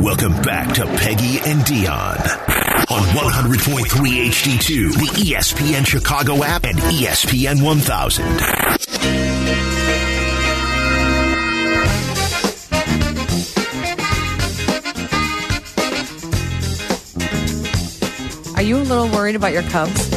Welcome back to Peggy and Dionne on 100.3 HD2, the ESPN Chicago app, and ESPN 1000. Are you a little worried about your Cubs?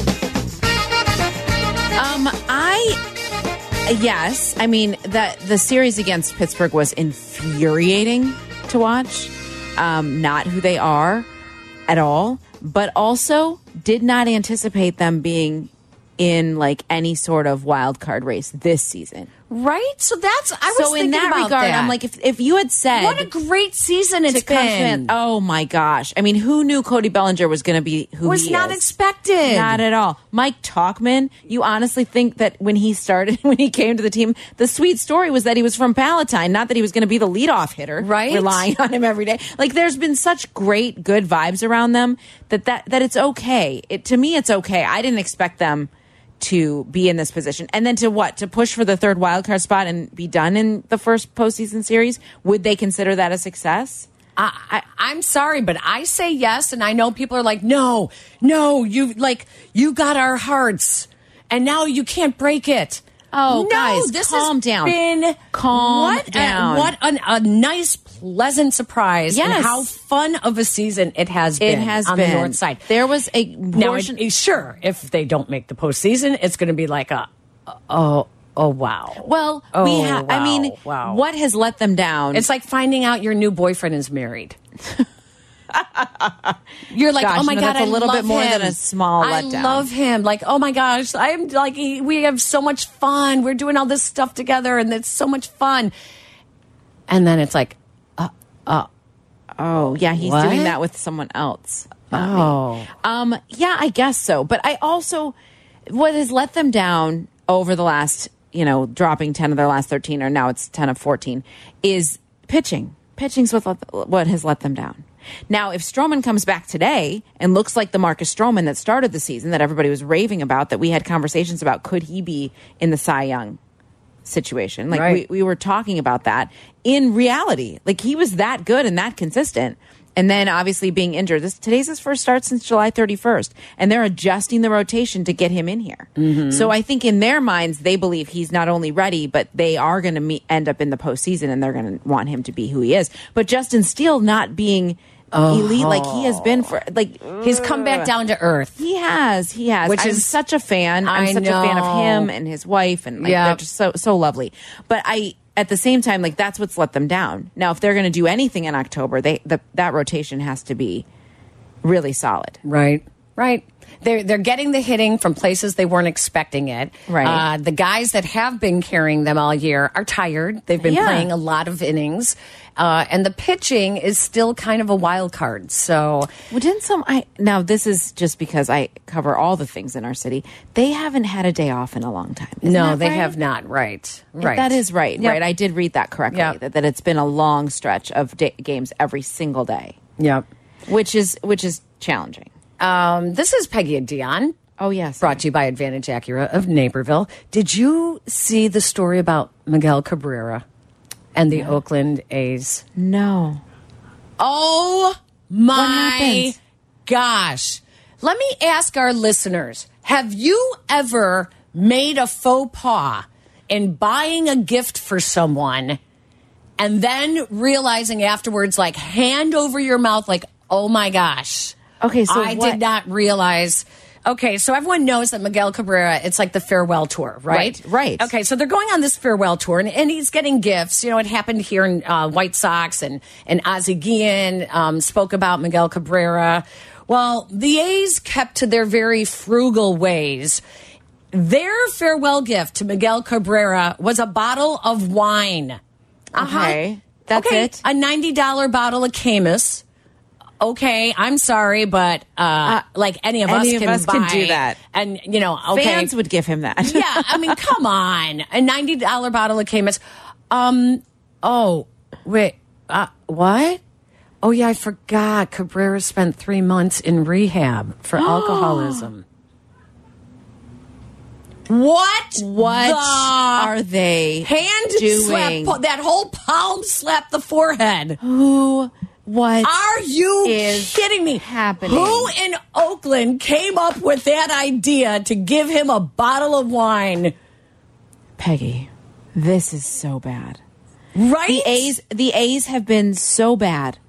Um, I yes, I mean that the series against Pittsburgh was infuriating to watch. Um, not who they are at all, but also did not anticipate them being in like any sort of wild card race this season. Right? So that's I was so in that regard, that. I'm like, if if you had said what a great season it's been. oh my gosh! I mean, who knew Cody Bellinger was going to be who was not is? expected. Not at all. Mike Tauchman, you honestly think that when he started, when he came to the team, the sweet story was that he was from Palatine, not that he was going to be the leadoff hitter, Right. Relying on him every day. Like there's been such great, good vibes around them that that that it's okay. It to me, it's okay. I didn't expect them to be in this position, and then to what to push for the third wildcard spot and be done in the first postseason series. Would they consider that a success? I, I, I'm sorry, but I say yes, and I know people are like, no, no, you like you got our hearts, and now you can't break it. Oh, no, guys, this calm has down. Been Calm what a- down. what an, a nice, pleasant surprise. and Yes. how fun of a season it has It been. has on been the north side. There was a Now, portion. it- sure, if they don't make the postseason, it's going to be like a, oh, oh, wow. Well, we Oh, have. I mean, wow, wow. what has let them down? It's like finding out your new boyfriend is married. You're like, Gosh, oh my no, god, a I little love bit more him. than a small I letdown. love him. Like, oh my gosh, I'm like, he- we have so much fun. We're doing all this stuff together, and it's so much fun. And then it's like, oh, yeah, he's What? doing that with someone else. oh, Um, yeah, I guess so. But I also, what has let them down over the last, you know, dropping 10 of their last 13, or now it's 10 of 14, is pitching. Pitching's what, what has let them down. Now, if Stroman comes back today and looks like the Marcus Stroman that started the season that everybody was raving about, that we had conversations about, could he be in the Cy Young situation? Like Right. we, we were talking about that in reality. Like he was that good and that consistent. And then obviously being injured. This today's his first start since July 31st, and they're adjusting the rotation to get him in here. Mm-hmm. So I think in their minds they believe he's not only ready, but they are going to end up in the postseason, and they're going to want him to be who he is. But Justin Steele not being elite like he has been for like he's come back down to earth. he has, he has. Which I'm is- such a fan. I'm I such a fan of him and his wife, and like Yeah. they're just so so lovely. But I, at the same time, like that's what's let them down. Now, if they're going to do anything in October, they the, that rotation has to be really solid. Right. Right. They're they're getting the hitting from places they weren't expecting it. Right. Uh, the guys that have been carrying them all year are tired. They've been Yeah. playing a lot of innings, uh, and the pitching is still kind of a wild card. So Well, didn't some? I now this is just because I cover all the things in our city. They haven't had a day off in a long time. Isn't no, they right? have not. Right. Right. That is right. Yep. Right. I did read that correctly. Yep. That, that it's been a long stretch of games every single day, Yep. which is which is challenging. Um, this is Peggy and Dionne. Oh yes. Brought to you by Advantage Acura of Naperville. Did you see the story about Miguel Cabrera and the Oakland A's? No. Oh my gosh. Let me ask our listeners Have you ever made a faux pas in buying a gift for someone and then realizing afterwards, like hand over your mouth, like, oh my gosh. Okay, so I what- did not realize. Okay, so everyone knows that Miguel Cabrera, it's like the farewell tour, right? Right, right. Okay, so they're going on this farewell tour, and, and he's getting gifts. You know, it happened here in uh, White Sox, and and Ozzie Guillen um, spoke about Miguel Cabrera. Well, the A's kept to their very frugal ways. Their farewell gift to Miguel Cabrera was a bottle of wine. Uh-huh. Okay, that's okay, it? A ninety dollar bottle of Caymus. Okay, I'm sorry, but uh, like any of any us of can us can do that. and you know, okay, Fans would give him that. yeah, I mean, come on. A $90 bottle of Caymus. Um, oh, wait, uh, what? Oh, yeah, I forgot. Cabrera spent three months in rehab for alcoholism. What? what the are they hand doing? slap? That whole palm slap the forehead. Who? What Are you is kidding me? happening? Who in Oakland came up with that idea to give him a bottle of wine? Peggy, this is so bad. Right? The A's the A's have been so bad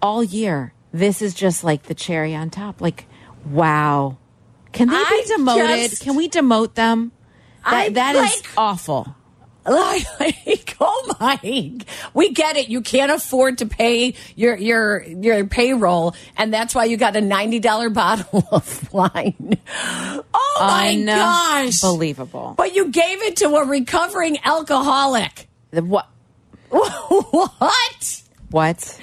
all year. This is just like the cherry on top. Like, wow. Can they I be demoted? just- Can we demote them? That I that is like- awful. Like, oh my, we get it. You can't afford to pay your your your payroll, and that's why you got a ninety dollar bottle of wine. Oh my gosh, Unbelievable. But you gave it to a recovering alcoholic. The- what? what? What?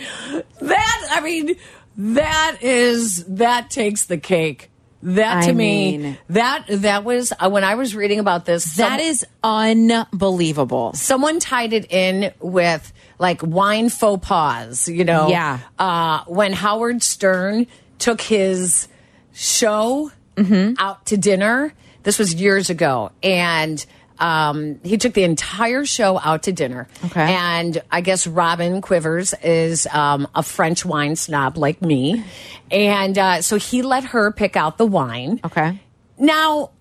That I mean, that is that takes the cake. That to I me, mean- that that was uh, when I was reading about this. That some- is unbelievable. someone tied it in with like wine faux pas, you know? Yeah. Uh, when Howard Stern took his show Mm-hmm. out to dinner, this was years ago, and um, he took the entire show out to dinner. Okay. And I guess Robin Quivers is um, a French wine snob like me. And uh, so he let her pick out the wine. Okay. Now,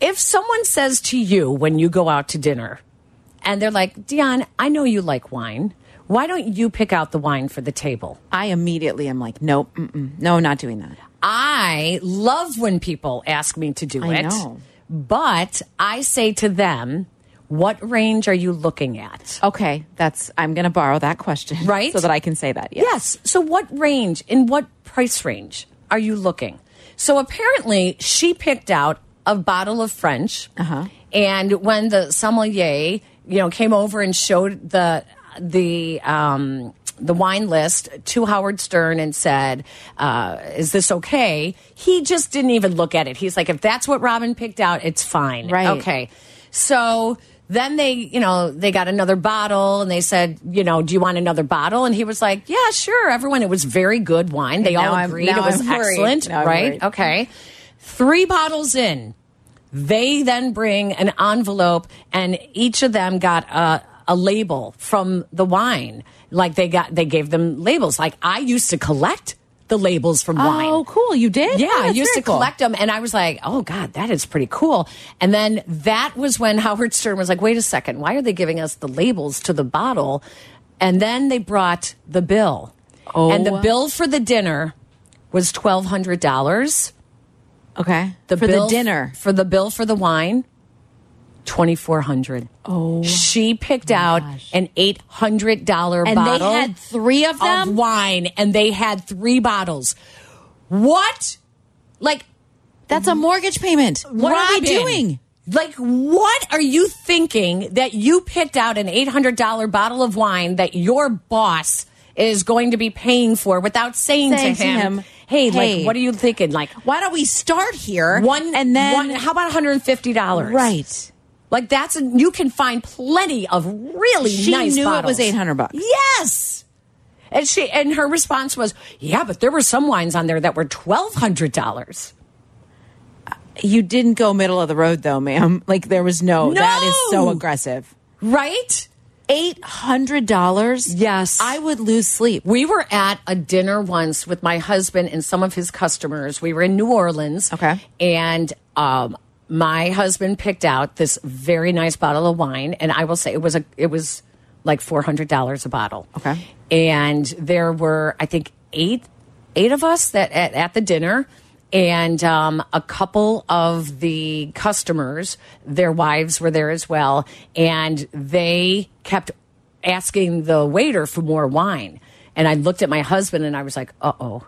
if someone says to you when you go out to dinner and they're like, Dionne, I know you like wine. Why don't you pick out the wine for the table? I immediately am like, nope, mm-mm, no, not doing that. I love when people ask me to do I it. know. But I say to them, what range are you looking at? Okay, that's. I'm going to borrow that question, Right? so that I can say that. Yes. Yes. So, what range, in what price range are you looking? So, apparently, she picked out a bottle of French. Uh-huh. And when the sommelier, you know, came over and showed the the um, the wine list to Howard Stern and said, uh, "Is this okay?" He just didn't even look at it. He's like, "If that's what Robin picked out, it's fine." Right. Okay. So then they, you know, they got another bottle and they said, you know, do you want another bottle? And he was like, yeah, sure. Everyone, it was very good wine. They all agreed it was excellent, right? Okay. Three bottles in, they then bring an envelope and each of them got a, a label from the wine. Like they got, they gave them labels. Like I used to collect the labels from oh, wine. Oh, cool! You did? Yeah, Oh, I used to cool. collect them, and I was like, "Oh God, that is pretty cool." And then that was when Howard Stern was like, "Wait a second, why are they giving us the labels to the bottle?" And then they brought the bill, Oh. and the bill for the dinner was twelve hundred dollars. Okay, The for bill the dinner. for the bill for the wine, twenty four hundred. Oh, She picked out gosh. an eight hundred dollar and bottle they had three of of them. wine, and they had three bottles. What? Like That's a mortgage payment. What are we doing? Like, what are you thinking that you picked out an $800 bottle of wine that your boss is going to be paying for without saying, Saying to to him, him, hey, "Hey." like, what are you thinking? Like, Why don't we start here? one, and then one, how about $150? right? Like, that's, a, you can find plenty of really She nice knew it was 800 bucks. Yes. And she, and her response was, yeah, but there were some wines on there that were $1,200. You didn't go middle of the road though, ma'am. Like there was no. That is so aggressive. Right? Eight hundred dollars. Yes. I would lose sleep. We were at a dinner once with my husband and some of his customers. We were in New Orleans. Okay. And um, my husband picked out this very nice bottle of wine, and I will say it was a it was like four hundred dollars a bottle. Okay. And there were I think eight eight of us that at, at the dinner. And um, a couple of the customers, their wives were there as well, and they kept asking the waiter for more wine. And I looked at my husband and I was like, uh oh.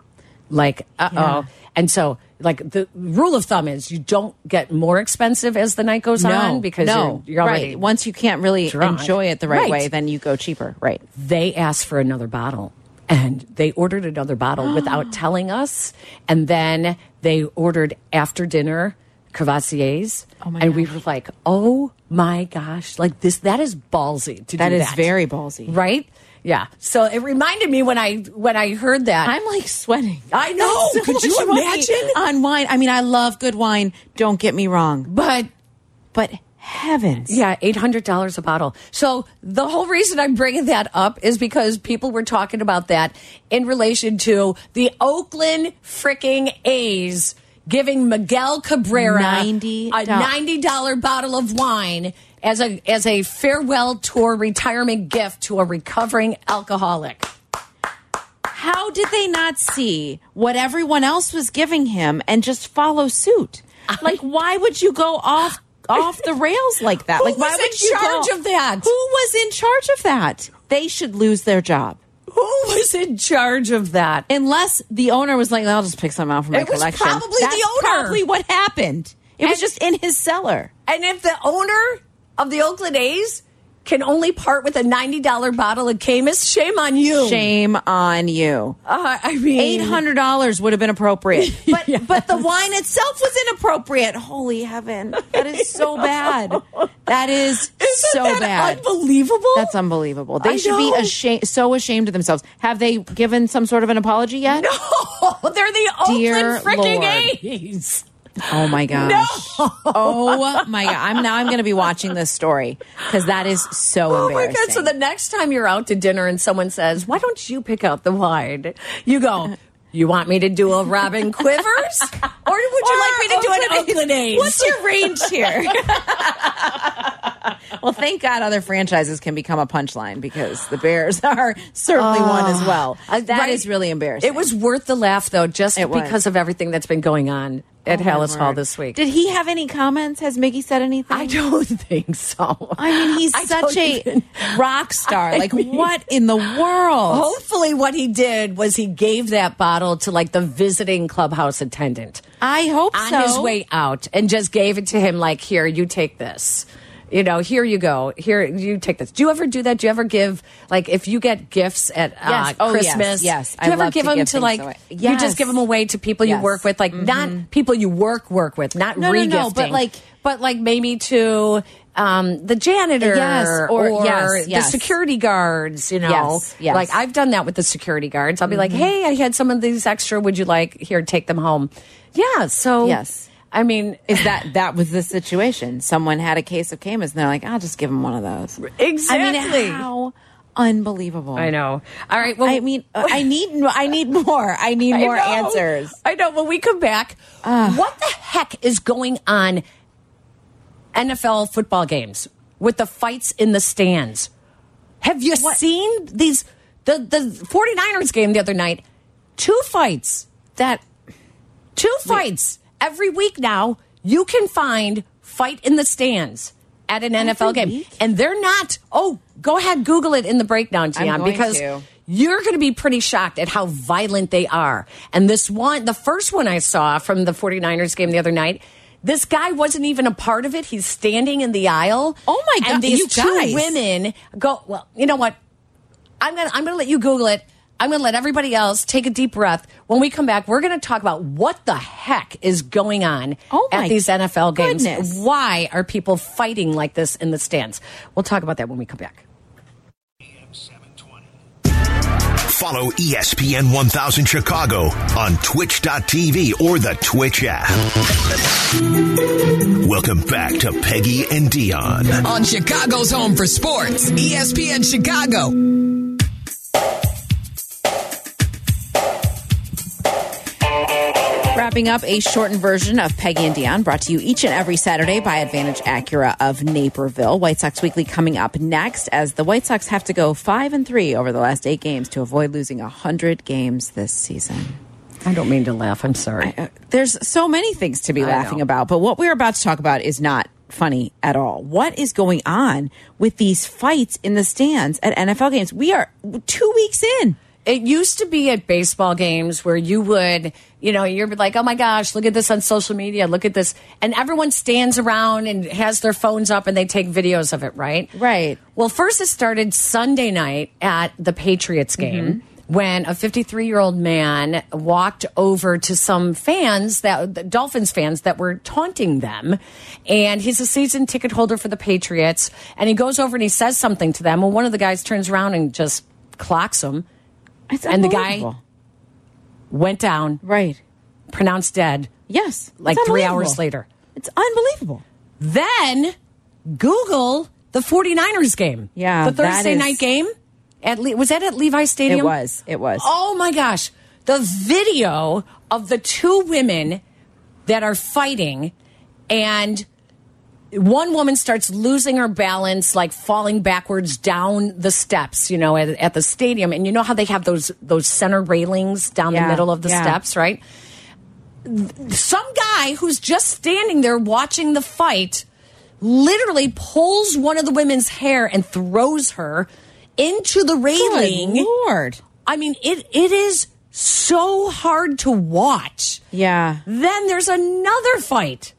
Like, uh oh. Yeah. And so, like, the rule of thumb is you don't get more expensive as the night goes on because no, you're, you're already. right. Once you can't really drunk. enjoy it the right, Right. way, then you go cheaper. Right. They asked for another bottle and they ordered another bottle without telling us. And then they ordered after dinner Courvoisiers. Oh my and we were like, oh my gosh, like this, that is ballsy to That do is that. very ballsy. Right? Yeah. So it reminded me when I when I heard that. I'm like sweating. I know. So Could you imagine? on wine? I mean, I love good wine. Don't get me wrong, but but heavens. Yeah, eight hundred dollars a bottle. So the whole reason I'm bringing that up is because people were talking about that in relation to the Oakland freaking A's giving Miguel Cabrera 90. a ninety dollar bottle of wine as a as a farewell tour retirement gift to a recovering alcoholic. How did they not see what everyone else was giving him and just follow suit? Like, why would you go off off the rails like that? Who like, why was would in you charge go- of that? Who was in charge of that? They should lose their job. Who was in charge of that? Unless the owner was like, I'll just pick some out from my It was collection. probably That's the owner. probably what happened. It was just in his cellar. And if the owner of the Oakland A's can only part with a ninety dollar bottle of Caymus, shame on you. Shame on you. Uh, I mean, Eight hundred dollars would have been appropriate, but but the wine itself was inappropriate. Holy heaven, that is so bad. That is Isn't so that bad. Unbelievable. That's unbelievable. They I should be ashamed, so ashamed of themselves. Have they given some sort of an apology yet? No, they're the Dear Oakland freaking Lord. A's. Oh my gosh. Oh my god. I'm now I'm going to be watching this story because that is so Oh my embarrassing. god! So the next time you're out to dinner and someone says, "Why don't you pick out the wine?" You go. You want me to do a Robin Quivers, or would you like me to do an Oakland A's. What's your range here? well, thank God other franchises can become a punchline because the Bears are certainly ah, one as well. Uh, that is Right. really embarrassing. It was worth the laugh, though, just It was. because of everything that's been going on at Oh, Halas Hall this week. Did he have any comments? Has Miggy said anything? I don't think so. I mean, he's I such a even- rock star. I Like, mean- what in the world? Hopefully, what he did was he gave that bottle to like the visiting clubhouse attendant I hope on so. his way out and just gave it to him, like, here, you take this. You know, here you go. Here, you take this. Do you ever do that? Do you ever give, like, if you get gifts at uh, Yes. Oh, yes, Christmas? yes. Do you I ever give to them give to, like, away. you just give them away to people you work with? Like, not people you work, work with, not No, no, regifting. no, but, like- but like maybe to um, the janitor Yes, or- yes, the yes. security guards, you know. Yes, yes. Like, I've done that with the security guards. I'll be like, Mm-hmm. hey, I had some of these extra. Would you like, here, take them home? Yeah. So, Yes. I mean, Is that that was the situation? Someone had a case of Caymus, and they're like, "I'll just give him one of those." Exactly. I mean, how unbelievable! I know. All right. Well, I mean, uh, I need I need more. I need more know. answers. I know. When we come back, what the heck is going on NFL football games with the fights in the stands? Have you seen these the the 49ers game the other night? Two fights. That Two fights. Every week now, you can find fight in the stands at an NFL game. week? And they're not, oh, go ahead, Google it in the breakdown, going because to. you're going to be pretty shocked at how violent they are. And this one, the first one I saw from the 49ers game the other night, this guy wasn't even a part of it. He's standing in the aisle. Oh, my God, And these two guys. women go, well, you know what? I'm gonna I'm gonna let you Google it. I'm gonna let everybody else take a deep breath. When we come back, we're gonna talk about what the heck is going on Oh, at these NFL games. Why are people fighting like this in the stands? We'll talk about that when we come back. Follow ESPN 1000 Chicago on twitch.tv or the Twitch app. Welcome back to Peggy and Dionne. on Chicago's home for sports, ESPN Chicago. Wrapping up a shortened version of Peggy and Dionne, brought to you each and every Saturday by Advantage Acura of Naperville. White Sox Weekly coming up next, as the White Sox have to go five and three over the last eight games to avoid losing hundred games this season. I don't mean to laugh. I'm sorry. Uh, There's so many things to be I laughing know. about, but what we're about to talk about is not funny at all. What is going on with these fights in the stands at NFL games? We are two weeks in. It used to be at baseball games where you would, you know, you're like, oh my gosh, look at this on social media, look at this. And everyone stands around and has their phones up and they take videos of it, right? Right. Well, first it started Sunday night at the Patriots game. Mm-hmm. When a 53 year old man walked over to some fans that the Dolphins fans that were taunting them, and he's a season ticket holder for the Patriots, and he goes over and he says something to them. Well, one of the guys turns around and just clocks him It's And the guy- went down, right? pronounced dead, Yes, like three hours later. It's unbelievable. Then Google the 49ers game. Yeah, The Thursday is- night game. At Le- was that at Levi Stadium? It was. It was. Oh my gosh. The video of the two women that are fighting and one woman starts losing her balance, like falling backwards down the steps, you know, at, at the stadium. And you know how they have those those center railings down Yeah, the middle of the yeah. steps, right? Some guy who's just standing there watching the fight literally pulls one of the women's hair and throws her into the railing. Good Lord. I mean, it it is so hard to watch. Yeah. Then there's another fight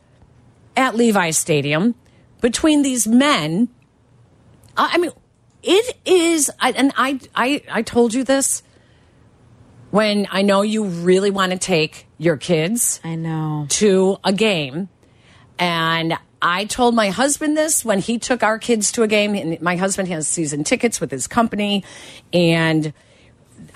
at Levi's Stadium between these men. I mean, it is, and I, I, I told you this when I know you really want to take your kids I know. to a game. And I told my husband this when he took our kids to a game. And my husband has season tickets with his company. And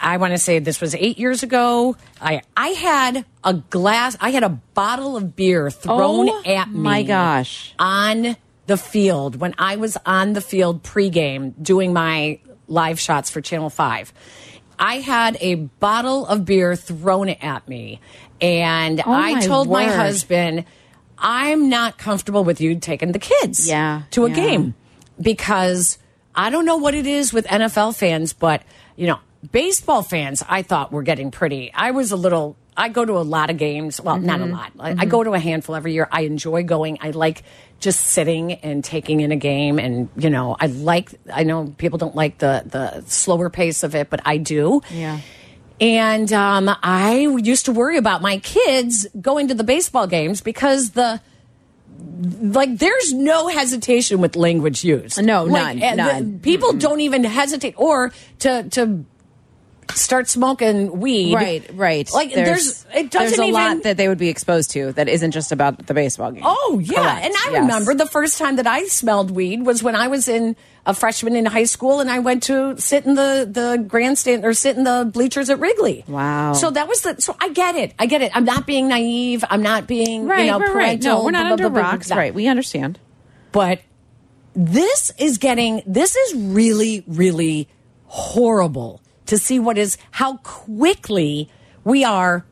I want to say this was eight years ago. I, I had a glass, I had a bottle of beer thrown Oh, at me. my gosh. On the field when I was on the field pregame doing my live shots for Channel 5. I had a bottle of beer thrown at me. And Oh, I told my husband, I'm not comfortable with you taking the kids Yeah, to a yeah. game because I don't know what it is with NFL fans, but you know, baseball fans, I thought were getting pretty. I was a little. I go to a lot of games. Well, not a Mm-hmm. lot. I, I go to a handful every year. I enjoy going. I like just sitting and taking in a game, and you know, I like. I know people don't like the the slower pace of it, but I do. Yeah. And um, I used to worry about my kids going to the baseball games because the like there's no hesitation with language used. No, Like, none, the- none. people don't even hesitate or to to start smoking weed. Right, right. Like there's, it doesn't there's a even lot that they would be exposed to that isn't just about the baseball game. Oh yeah, Correct, and I yes. remember the first time that I smelled weed was when I was in a freshman in high school, and I went to sit in the the grandstand or sit in the bleachers at Wrigley. Wow. So that was the. So I get it. I get it. I'm not being naive. I'm not being right, you know right, right. No, we're not blah, under blah, rocks. blah. Right, we understand. But this is getting. This is really, really horrible to see what is how quickly we are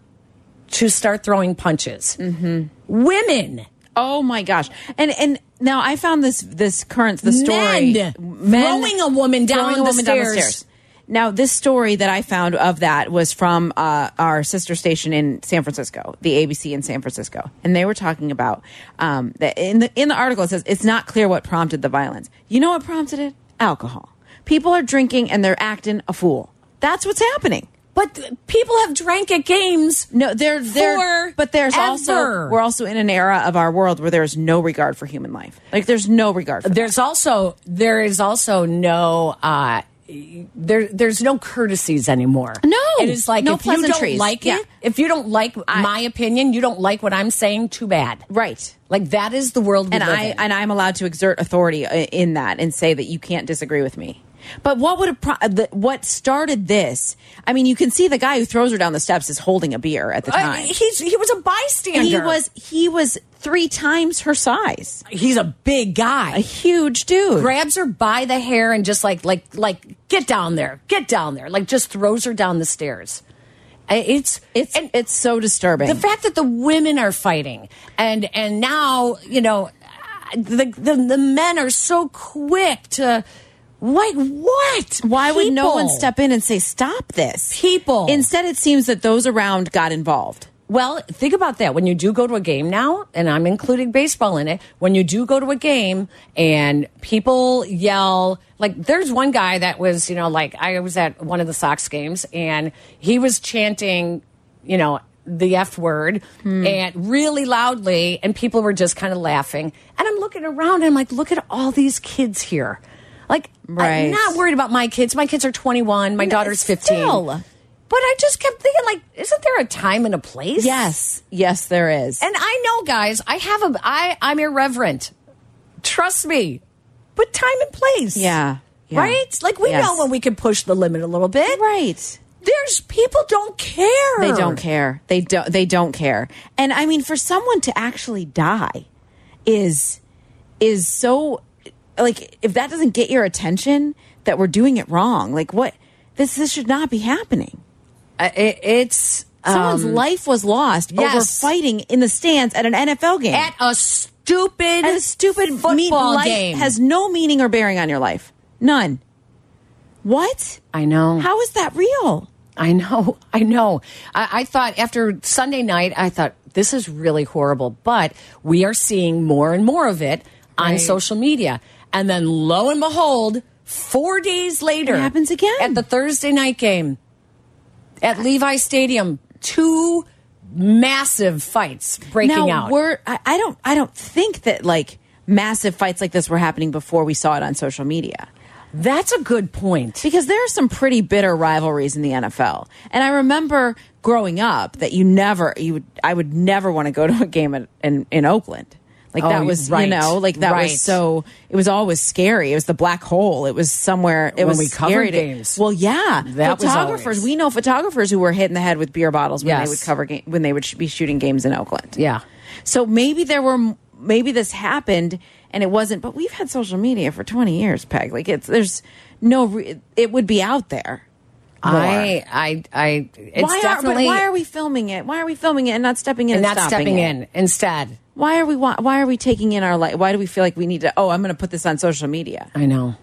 to start throwing punches. Mm-hmm. Women. Oh my gosh! And and now I found this this current the story Men throwing a woman down throwing a the woman down the stairs. stairs. Now this story that I found of that was from uh, our sister station in San Francisco, the ABC in San Francisco, and they were talking about um, that in the in the article it says it's not clear what prompted the violence. You know what prompted it? Alcohol. People are drinking and they're acting a fool. That's what's happening. But people have drank at games. No, they're there, but there's also we're also in an era of our world where there's no regard for human life. Like there's no regard. For There's also there is also no uh there there's no courtesies anymore. No. it is like No if you don't like Yeah. it, if you don't like I- my opinion, you don't like what I'm saying. Too bad. right. Like that is the world we and live I in. and I'm allowed to exert authority in that and say that you can't disagree with me. But what would have pro- the, what started this? I mean, you can see the guy who throws her down the steps is holding a beer at the Uh, time. he's he was a bystander. he was he was three times her size, he's a big guy, a huge dude. Grabs her by the hair and just like like like get down there, get down there. Like just throws her down the stairs. Uh, It's It's it's so disturbing. the fact that the women are fighting and and now you know the the, the men are so quick to like what Why would no one step in and say stop this? People. Instead, it seems that those around got involved. well think about that when you do go to a game now and i'm including baseball in it when you do go to a game and people yell like there's one guy that was you know like i was at one of the sox games and he was chanting you know the f word Hmm. and really loudly and people were just kind of laughing and i'm looking around and i'm like look at all these kids here like Right. i'm not worried about my kids my kids are 21 my daughter's 15 Still. but I just kept thinking, like, isn't there a time and a place? Yes, yes, there is. And I know, guys, I have a, I, I'm irreverent. Trust me. But time and place. Yeah, yeah. Right? Like, we Yes. know when we can push the limit a little bit. right. There's people don't care. They don't care. They don't. They don't care. And I mean, for someone to actually die is is so like if that doesn't get your attention, that we're doing it wrong. Like what? This this should not be happening. Uh, it, it's Someone's um, life was lost over yes. fighting in the stands at an NFL game. at a stupid, and a stupid football game. has no meaning or bearing on your life. None. What? I know. How is that real? I know. I know. I, I thought after Sunday night, I thought this is really horrible, but we are seeing more and more of it on Right. social media. And then lo and behold, four days later, It happens again. at the Thursday night game at Levi Stadium. Two massive fights breaking now, out. We're, I, I don't. I don't think that like massive fights like this were happening before we saw it on social media. That's a good point. because there are some pretty bitter rivalries in the NFL. And I remember growing up that you never you would I would never want to go to a game in in, in Oakland. Like Oh, that was right. you know like that Right. was so it was always scary. It was the black hole. It was somewhere. It When was we covered scary games. Well, yeah, That photographers. we know photographers who were hit in the head with beer bottles when Yes. they would cover game, when they would sh- be shooting games in Oakland. Yeah. So maybe there were maybe this happened and it wasn't. But we've had social media for twenty years, Peg. Like it's there's no re- it would be out there. more. I, I, I, it's why are, but why are we filming it? Why are we filming it and not stepping in and and, not stepping it? in instead. Why are we why are we taking in our life? Why do we feel like we need to? Oh, I'm going to put this on social media. I know.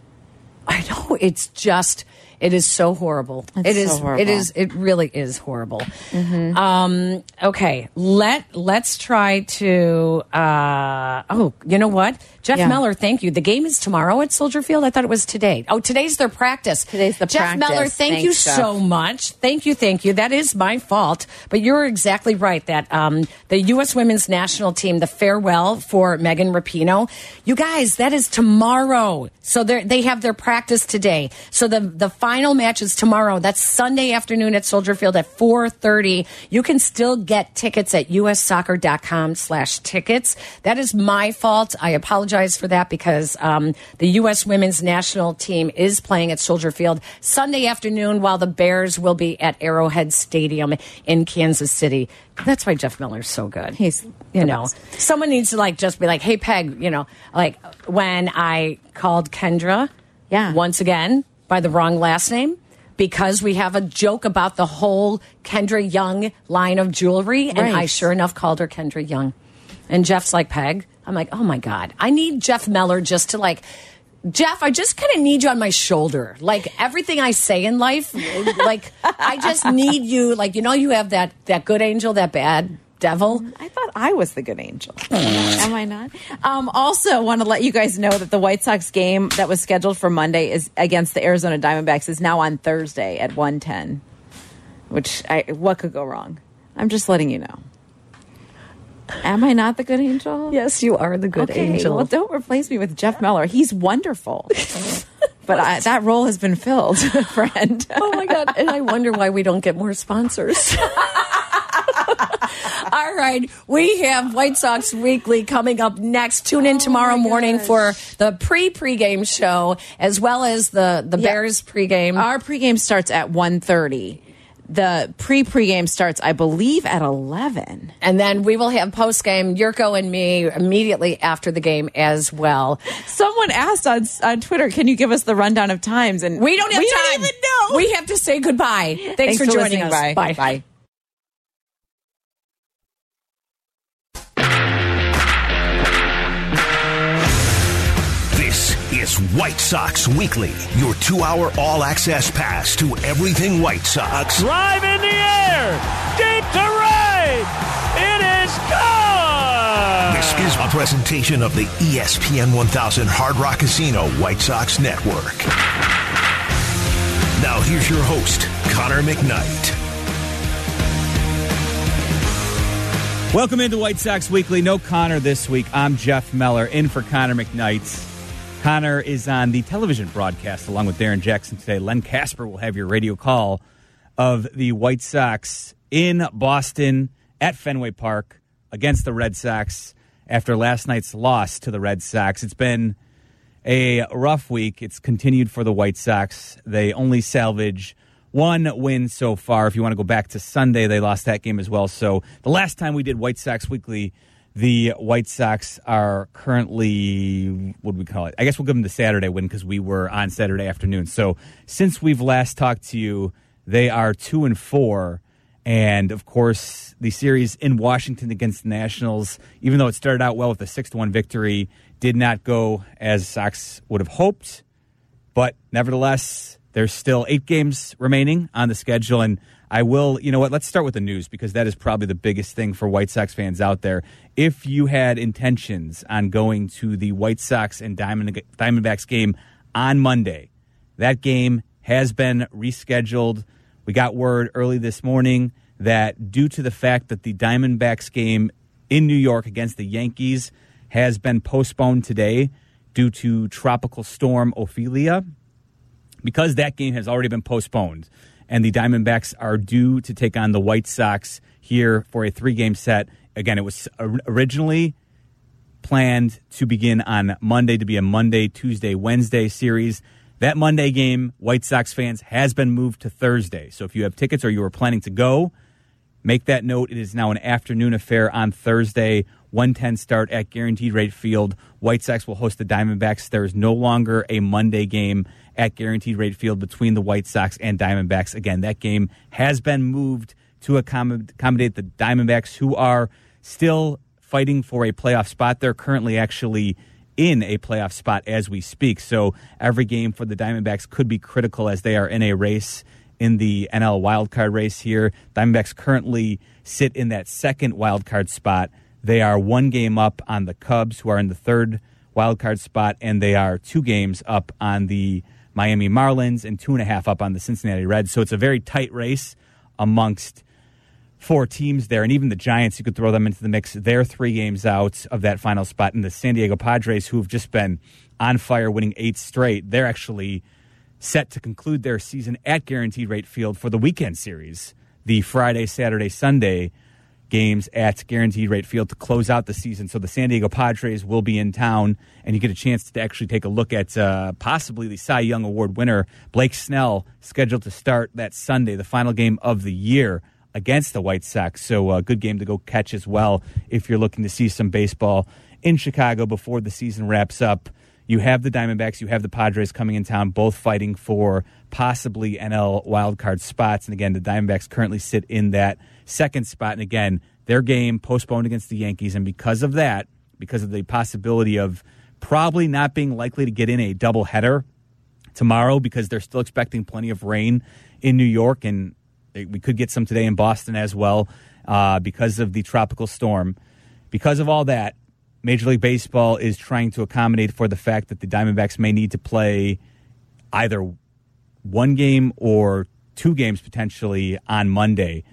I know. It's just. It is so horrible. It's It is. so horrible. It is. It really is horrible. Um, okay. Let Let's try to. Uh, oh, you know what, Jeff Yeah. Meller. Thank you. The game is tomorrow at Soldier Field. I thought it was today. Oh, today's their practice. Today's the Jeff practice. Meller. Thank you Jeff. so much. Thank you. Thank you. That is my fault. But you're exactly right. That um, the U.S. Women's National Team, the farewell for Megan Rapinoe. You guys, that is tomorrow. So they they have their practice today. So the the final match is tomorrow. That's Sunday afternoon at Soldier Field at 4:30. You can still get tickets at ussoccer.com slash tickets. That is my fault. I apologize for that because um, the U.S. Women's National Team is playing at Soldier Field Sunday afternoon, while the Bears will be at Arrowhead Stadium in Kansas City. That's why Jeff Meller's so good. He's you know, best. someone needs to like just be like, "Hey, Peg," you know, like when I called Kendra, Yeah. once again by the wrong last name because we have a joke about the whole Kendra Young line of jewelry, and Right. I sure enough called her Kendra Young, and Jeff's like, "Peg," I'm like, "Oh my god, I need Jeff Meller just to like." Jeff, I just kind of need you on my shoulder. Like everything I say in life, like I just need you. Like you know, you have that that good angel, that bad devil. I thought I was the good angel. Am I not? Um, also, want to let you guys know that the White Sox game that was scheduled for Monday is against the Arizona Diamondbacks is now on Thursday at 110. Which I what could go wrong? I'm just letting you know. Am I not the good angel? Yes, you are the good okay, angel. Well, don't replace me with Jeff Meller. He's wonderful. but I, that role has been filled, friend. Oh my god! And I wonder why we don't get more sponsors. All right, we have White Sox Weekly coming up next. Tune in oh tomorrow morning for the pre pregame show as well as the the Yeah. Bears pregame. Our pregame starts at 1.30. The pre pregame starts, I believe, at 11. and then we will have postgame, Yurko and me, immediately after the game as well. Someone asked on, on Twitter, "Can you give us the rundown of times?" And We don't have we time. Don't even know. We have to say goodbye. Thanks, for joining us. Bye. Bye. Bye. Is White Sox Weekly, your two hour all access pass to everything White Sox. Drive in the air, deep to right. It is gone. This is a presentation of the ESPN 1000 Hard Rock Casino White Sox Network. Now, here's your host, Connor McKnight. Welcome into White Sox Weekly. No Connor this week. I'm Jeff Meller, in for Connor McKnight. Connor is on the television broadcast along with Darrin Jackson today. Len Kasper will have your radio call of the White Sox in Boston at Fenway Park against the Red Sox after last night's loss to the Red Sox. It's been a rough week. It's continued for the White Sox. They only salvage one win so far. If you want to go back to Sunday, they lost that game as well. So the last time we did White Sox Weekly the White Sox are currently, what do we call it? I guess we'll give them the Saturday win because we were on Saturday afternoon. So since we've last talked to you, they are two and four. And of course, the series in Washington against the Nationals, even though it started out well with a 6 to 1 victory, did not go as Sox would have hoped. But nevertheless, there's still eight games remaining on the schedule. And I will, you know what, let's start with the news because that is probably the biggest thing for White Sox fans out there. If you had intentions on going to the White Sox and Diamond, Diamondbacks game on Monday, that game has been rescheduled. We got word early this morning that due to the fact that the Diamondbacks game in New York against the Yankees has been postponed today due to Tropical Storm Ophelia, because that game has already been postponed and the Diamondbacks are due to take on the White Sox here for a three game set. Again, it was originally planned to begin on Monday to be a Monday, Tuesday, Wednesday series. That Monday game, White Sox fans, has been moved to Thursday. So if you have tickets or you are planning to go, make that note. It is now an afternoon affair on Thursday. 110 start at Guaranteed Rate Field. White Sox will host the Diamondbacks. There is no longer a Monday game at Guaranteed Rate Field between the White Sox and Diamondbacks. Again, that game has been moved to accommodate the Diamondbacks, who are still fighting for a playoff spot. They're currently actually in a playoff spot as we speak. So every game for the Diamondbacks could be critical as they are in a race in the NL wildcard race here. Diamondbacks currently sit in that second wildcard spot. They are one game up on the Cubs, who are in the third wildcard spot, and they are two games up on the Miami Marlins and two and a half up on the Cincinnati Reds. So it's a very tight race amongst four teams there. And even the Giants, you could throw them into the mix. They're three games out of that final spot. And the San Diego Padres, who have just been on fire, winning eight straight, they're actually set to conclude their season at Guaranteed Rate Field for the weekend series, the Friday, Saturday, Sunday games at Guaranteed Rate Field to close out the season. So the San Diego Padres will be in town, and you get a chance to actually take a look at uh, possibly the Cy Young Award winner, Blake Snell, scheduled to start that Sunday, the final game of the year against the White Sox. So a uh, good game to go catch as well if you're looking to see some baseball in Chicago before the season wraps up. You have the Diamondbacks, you have the Padres coming in town, both fighting for possibly NL wildcard spots. And again, the Diamondbacks currently sit in that second spot. And again, their game postponed against the Yankees. And because of that, because of the possibility of probably not being likely to get in a doubleheader tomorrow, because they're still expecting plenty of rain in New York. And we could get some today in Boston as well uh, because of the tropical storm. Because of all that, Major League Baseball is trying to accommodate for the fact that the Diamondbacks may need to play either one game or two games potentially on Monday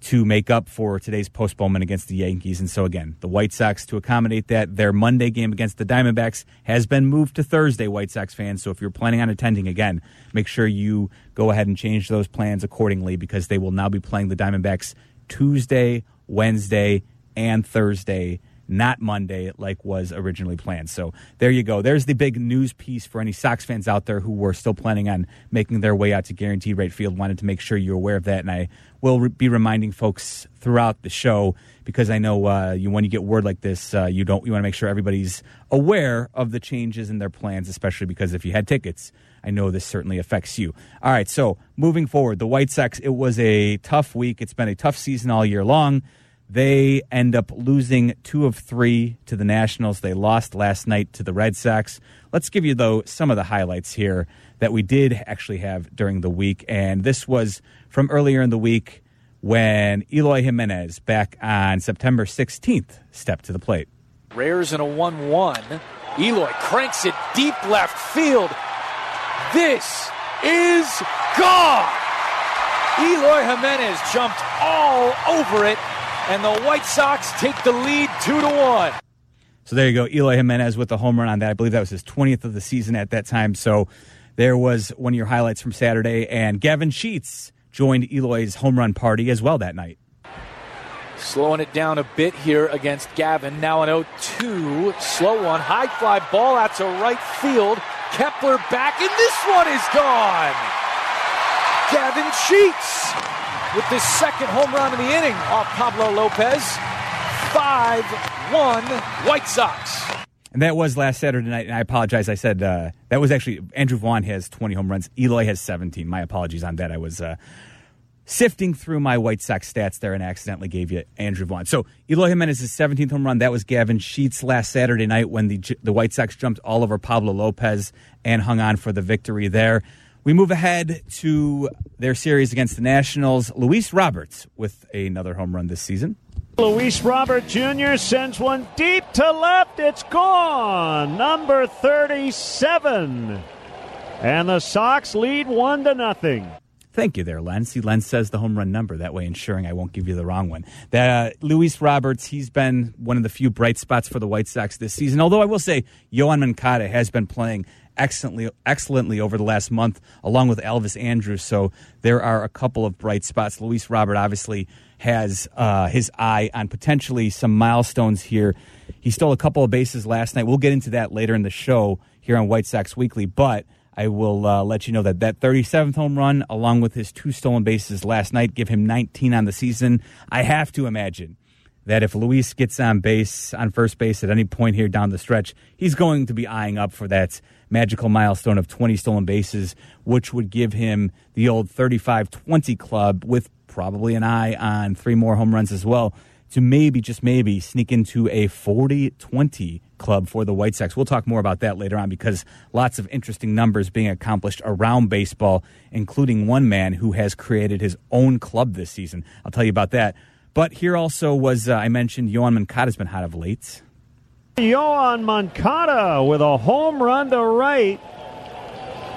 to make up for today's postponement against the Yankees. And so, again, the White Sox, to accommodate that, their Monday game against the Diamondbacks has been moved to Thursday, White Sox fans. So, if you're planning on attending again, make sure you go ahead and change those plans accordingly because they will now be playing the Diamondbacks Tuesday, Wednesday, and Thursday not Monday like was originally planned. So there you go. There's the big news piece for any Sox fans out there who were still planning on making their way out to Guaranteed Rate Field. Wanted to make sure you're aware of that, and I will re- be reminding folks throughout the show because I know uh, you when you get word like this, uh, you don't you want to make sure everybody's aware of the changes in their plans, especially because if you had tickets. I know this certainly affects you. All right, so moving forward, the White Sox, it was a tough week. It's been a tough season all year long. They end up losing two of three to the Nationals. They lost last night to the Red Sox. Let's give you, though, some of the highlights here that we did actually have during the week. And this was from earlier in the week when Eloy Jimenez, back on September 16th, stepped to the plate. Rares in a 1 1. Eloy cranks it deep left field. This is gone. Eloy Jimenez jumped all over it and the White Sox take the lead two to one. So there you go, Eloy Jimenez with the home run on that. I believe that was his 20th of the season at that time. So there was one of your highlights from Saturday, and Gavin Sheets joined Eloy's home run party as well that night. Slowing it down a bit here against Gavin. Now an 0 2. Slow one. High fly ball out to right field. Kepler back, and this one is gone. Gavin Sheets with this second home run in the inning off Pablo Lopez. 5 1 White Sox. And that was last Saturday night. And I apologize. I said uh, that was actually Andrew Vaughn has 20 home runs. Eloy has 17. My apologies on that. I was uh, sifting through my White Sox stats there and accidentally gave you Andrew Vaughn. So Eloy Jimenez's 17th home run. That was Gavin Sheets last Saturday night when the the White Sox jumped all over Pablo Lopez and hung on for the victory there. We move ahead to their series against the Nationals. Luis Roberts with another home run this season. Luis Robert Jr. sends one deep to left. It's gone. Number 37. And the Sox lead one to nothing. Thank you there, Len. See, Len says the home run number. That way, ensuring I won't give you the wrong one. The, uh, Luis Roberts, he's been one of the few bright spots for the White Sox this season. Although I will say, Yoan Moncada has been playing excellently, excellently over the last month, along with Elvis Andrus. So there are a couple of bright spots. Luis Robert obviously has uh, his eye on potentially some milestones here. He stole a couple of bases last night. We'll get into that later in the show here on White Sox Weekly, but I will uh, let you know that that 37th home run, along with his two stolen bases last night, give him 19 on the season. I have to imagine that if Luis gets on base, on first base at any point here down the stretch, he's going to be eyeing up for that magical milestone of 20 stolen bases, which would give him the old 35 20 club with probably an eye on three more home runs as well to maybe, just maybe, sneak into a 40 20 club for the White Sox. We'll talk more about that later on because lots of interesting numbers being accomplished around baseball, including one man who has created his own club this season. I'll tell you about that. But here also was, uh, I mentioned, Yoan Moncada's been hot of late. Yoan Moncada with a home run to right.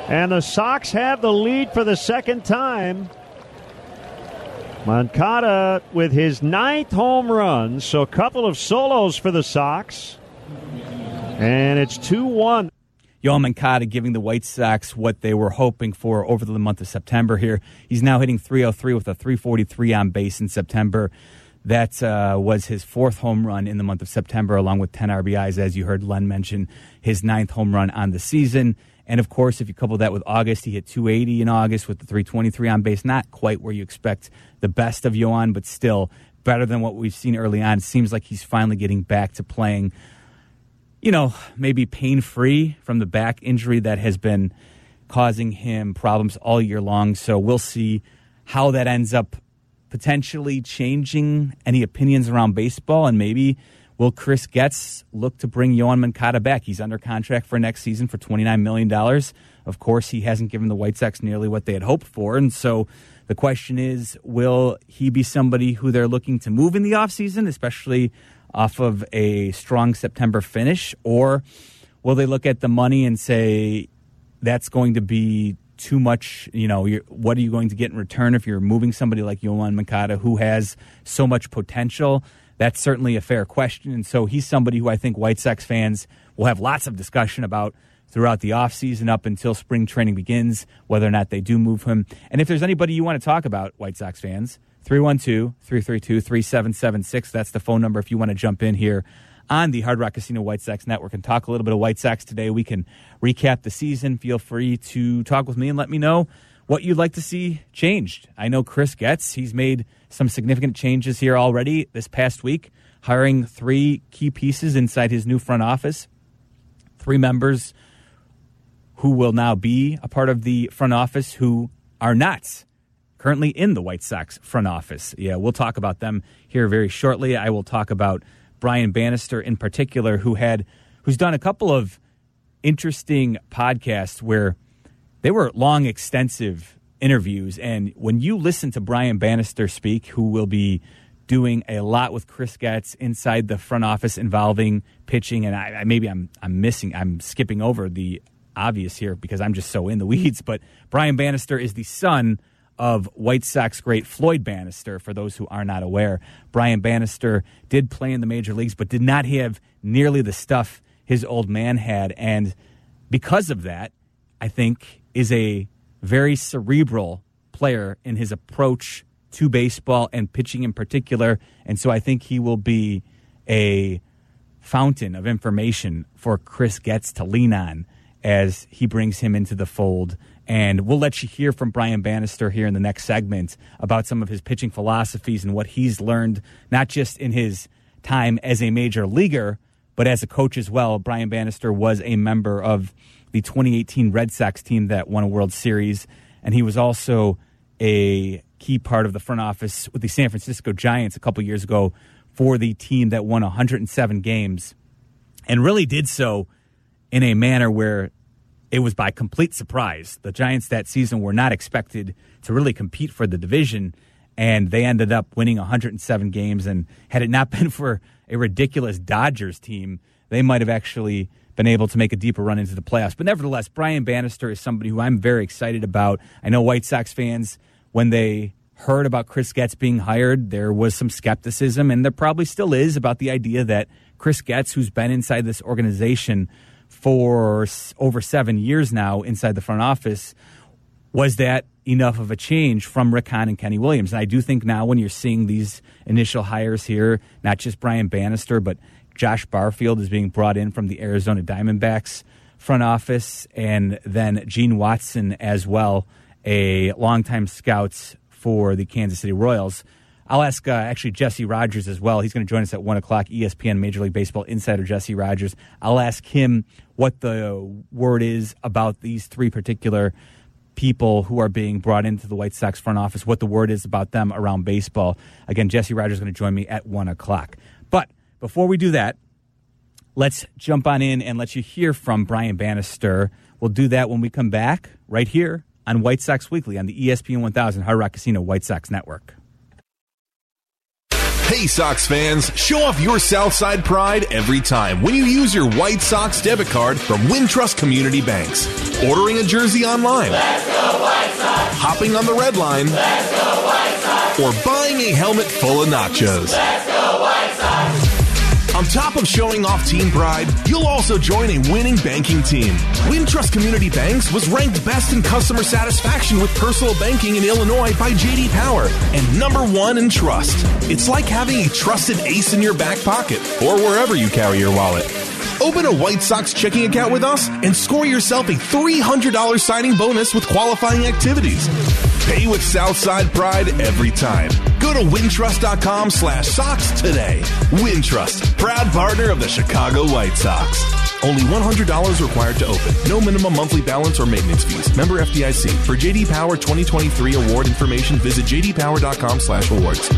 And the Sox have the lead for the second time. Moncada with his ninth home run, so a couple of solos for the Sox. And it's 2 1. Yoan Moncada giving the White Sox what they were hoping for over the month of September here. He's now hitting 303 with a 343 on base in September. That uh, was his fourth home run in the month of September, along with 10 RBIs, as you heard Len mention, his ninth home run on the season. And of course, if you couple that with August, he hit 280 in August with the 323 on base. Not quite where you expect the best of Yoan, but still better than what we've seen early on. It seems like he's finally getting back to playing, you know, maybe pain free from the back injury that has been causing him problems all year long. So we'll see how that ends up potentially changing any opinions around baseball and maybe will Chris Getz look to bring Yoan Moncada back? He's under contract for next season for $29 million. Of course, he hasn't given the White Sox nearly what they had hoped for. And so the question is, will he be somebody who they're looking to move in the offseason, especially off of a strong September finish? Or will they look at the money and say, that's going to be too much, you know, what are you going to get in return if you're moving somebody like Yoan Moncada who has so much potential? That's certainly a fair question. And so he's somebody who I think White Sox fans will have lots of discussion about throughout the offseason up until spring training begins, whether or not they do move him. And if there's anybody you want to talk about, White Sox fans, 312 332 3776. That's the phone number if you want to jump in here on the Hard Rock Casino White Sox Network and talk a little bit of White Sox today. We can recap the season. Feel free to talk with me and let me know what you'd like to see changed. I know Chris Getz, he's made some significant changes here already this past week, hiring three key pieces inside his new front office, three members who will now be a part of the front office who are not currently in the White Sox front office. Yeah, we'll talk about them here very shortly. I will talk about Brian Bannister in particular, who had who's done a couple of interesting podcasts where they were long, extensive interviews. And when you listen to Brian Bannister speak, who will be doing a lot with Chris Getz inside the front office involving pitching, and I, maybe I'm I'm missing, I'm skipping over the obvious here because I'm just so in the weeds, but Brian Bannister is the son of White Sox great Floyd Bannister, for those who are not aware. Brian Bannister did play in the major leagues, but did not have nearly the stuff his old man had. And because of that, I think is a very cerebral player in his approach to baseball and pitching in particular. And so I think he will be a fountain of information for Chris Getz to lean on as he brings him into the fold. And we'll let you hear from Brian Bannister here in the next segment about some of his pitching philosophies and what he's learned, not just in his time as a major leaguer, but as a coach as well. Brian Bannister was a member of the 2018 Red Sox team that won a World Series, and he was also a key part of the front office with the San Francisco Giants a couple years ago for the team that won 107 games and really did so in a manner where it was by complete surprise. The Giants that season were not expected to really compete for the division, and they ended up winning 107 games. And had it not been for a ridiculous Dodgers team, they might have actually been able to make a deeper run into the playoffs. But nevertheless, Brian Bannister is somebody who I'm very excited about. I know White Sox fans, when they heard about Chris Getz being hired, there was some skepticism, and there probably still is about the idea that Chris Getz, who's been inside this organization for over seven years now inside the front office, was that enough of a change from Rick Hahn and Kenny Williams? And I do think now when you're seeing these initial hires here, not just Brian Bannister, but Josh Barfield is being brought in from the Arizona Diamondbacks front office, and then Gene Watson as well, a longtime scout for the Kansas City Royals. I'll ask uh, actually Jesse Rogers as well. He's going to join us at 1 o'clock, ESPN Major League Baseball insider Jesse Rogers. I'll ask him what the word is about these three particular people who are being brought into the White Sox front office, what the word is about them around baseball. Again, Jesse Rogers is going to join me at 1 o'clock. But before we do that, let's jump on in and let you hear from Brian Bannister. We'll do that when we come back right here on White Sox Weekly on the ESPN 1000 Hard Rock Casino White Sox Network. Hey, Sox fans, show off your Southside pride every time when you use your White Sox debit card from Wintrust Community Banks. Ordering a jersey online. Hopping on the red line. Or buying a helmet full of nachos. On top of showing off team pride, you'll also join a winning banking team. Wintrust Community Banks was ranked best in customer satisfaction with personal banking in Illinois by JD Power and number one in trust. It's like having a trusted ace in your back pocket or wherever you carry your wallet. Open a White Sox checking account with us and score yourself a $300 signing bonus with qualifying activities. Pay with Southside pride every time. Go to wintrust.com slash socks today. Wintrust, proud partner of the Chicago White Sox. Only $100 required to open. No minimum monthly balance or maintenance fees. Member FDIC. For JD Power 2023 award information, visit jdpower.com slash awards.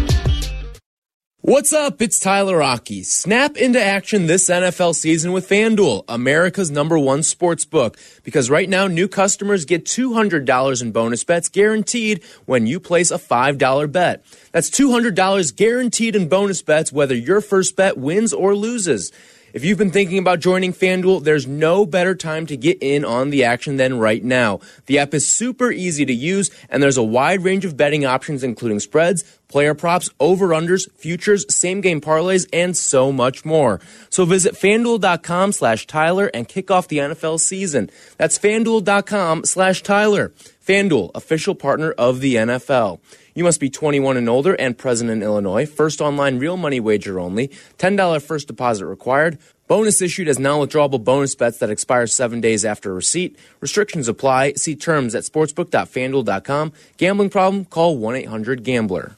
What's up? It's Tyler Rocky. Snap into action this NFL season with FanDuel, America's number one sports book. Because right now, new customers get $200 in bonus bets guaranteed when you place a $5 bet. That's $200 guaranteed in bonus bets whether your first bet wins or loses. If you've been thinking about joining FanDuel, there's no better time to get in on the action than right now. The app is super easy to use, and there's a wide range of betting options, including spreads, player props, over-unders, futures, same-game parlays, and so much more. So visit FanDuel.com slash Tyler and kick off the NFL season. That's FanDuel.com slash Tyler. FanDuel, official partner of the NFL. You must be 21 and older and present in Illinois. First online real money wager only. $10 first deposit required. Bonus issued as non-withdrawable bonus bets that expire seven days after receipt. Restrictions apply. See terms at sportsbook.fanduel.com. Gambling problem? Call 1-800-GAMBLER.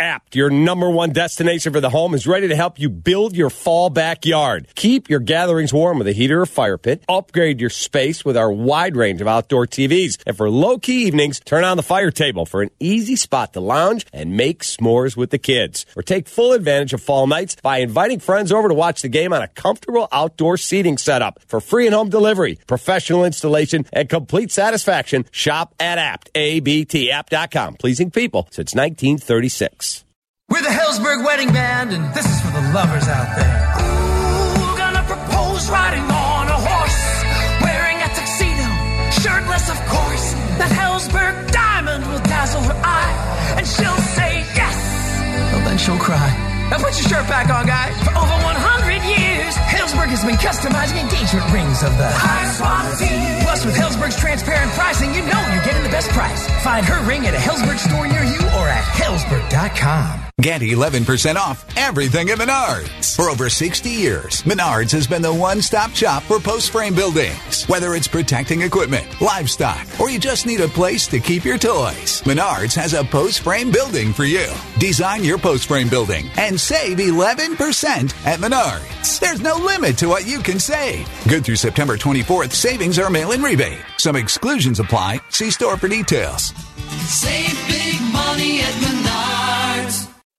Abt, your number one destination for the home, is ready to help you build your fall backyard. Keep your gatherings warm with a heater or fire pit. Upgrade your space with our wide range of outdoor TVs. And for low key evenings, turn on the fire table for an easy spot to lounge and make s'mores with the kids. Or take full advantage of fall nights by inviting friends over to watch the game on a comfortable outdoor seating setup. For free and home delivery, professional installation, and complete satisfaction, shop at Abt, A-B-T, abt.com. Pleasing people since 1936. We're the Helzberg Wedding Band, and this is for the lovers out there. Ooh, gonna propose riding on a horse, wearing a tuxedo, shirtless, of course. That Helzberg diamond will dazzle her eye, and she'll say yes. Well, then she'll cry. Now put your shirt back on, guy. For over 100 years, Helzberg has been customizing engagement rings of the highest quality. Plus, with Helzberg's transparent pricing, you know you're getting the best price. Find her ring at a Helzberg store near you or at Helzberg.com. Get 11% off everything at Menards. For over 60 years, Menards has been the one stop shop for post frame buildings. Whether it's protecting equipment, livestock, or you just need a place to keep your toys, Menards has a post frame building for you. Design your post frame building and save 11% at Menards. There's no limit to what you can save. Good through September 24th, savings are mail in rebate. Some exclusions apply. See store for details. Save big money at Menards.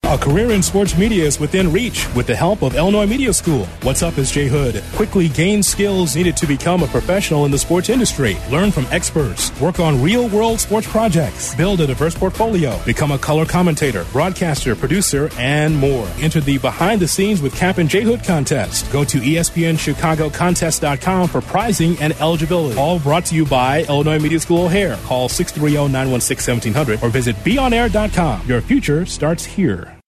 A career in sports media is within reach with the help of Illinois Media School. What's up is Jay Hood. Quickly gain skills needed to become a professional in the sports industry. Learn from experts. Work on real world sports projects. Build a diverse portfolio. Become a color commentator, broadcaster, producer, and more. Enter the behind the scenes with Kap and J Hood contest. Go to ESPNChicagoContest.com for prizing and eligibility. All brought to you by Illinois Media School O'Hare. Call 630 916 1700 or visit beonair.com. Your future starts here.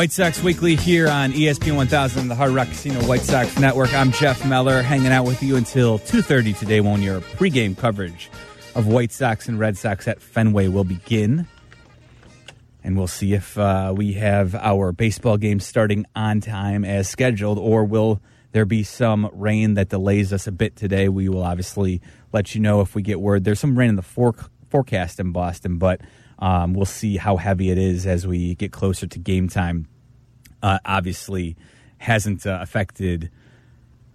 White Sox Weekly here on ESPN 1000, the Hard Rock Casino White Sox Network. I'm Jeff Meller, hanging out with you until 2.30 today when your pregame coverage of White Sox and Red Sox at Fenway will begin. And we'll see if uh, we have our baseball game starting on time as scheduled, or will there be some rain that delays us a bit today? We will obviously let you know if we get word. There's some rain in the for- forecast in Boston, but um, we'll see how heavy it is as we get closer to game time. Uh, obviously, hasn't uh, affected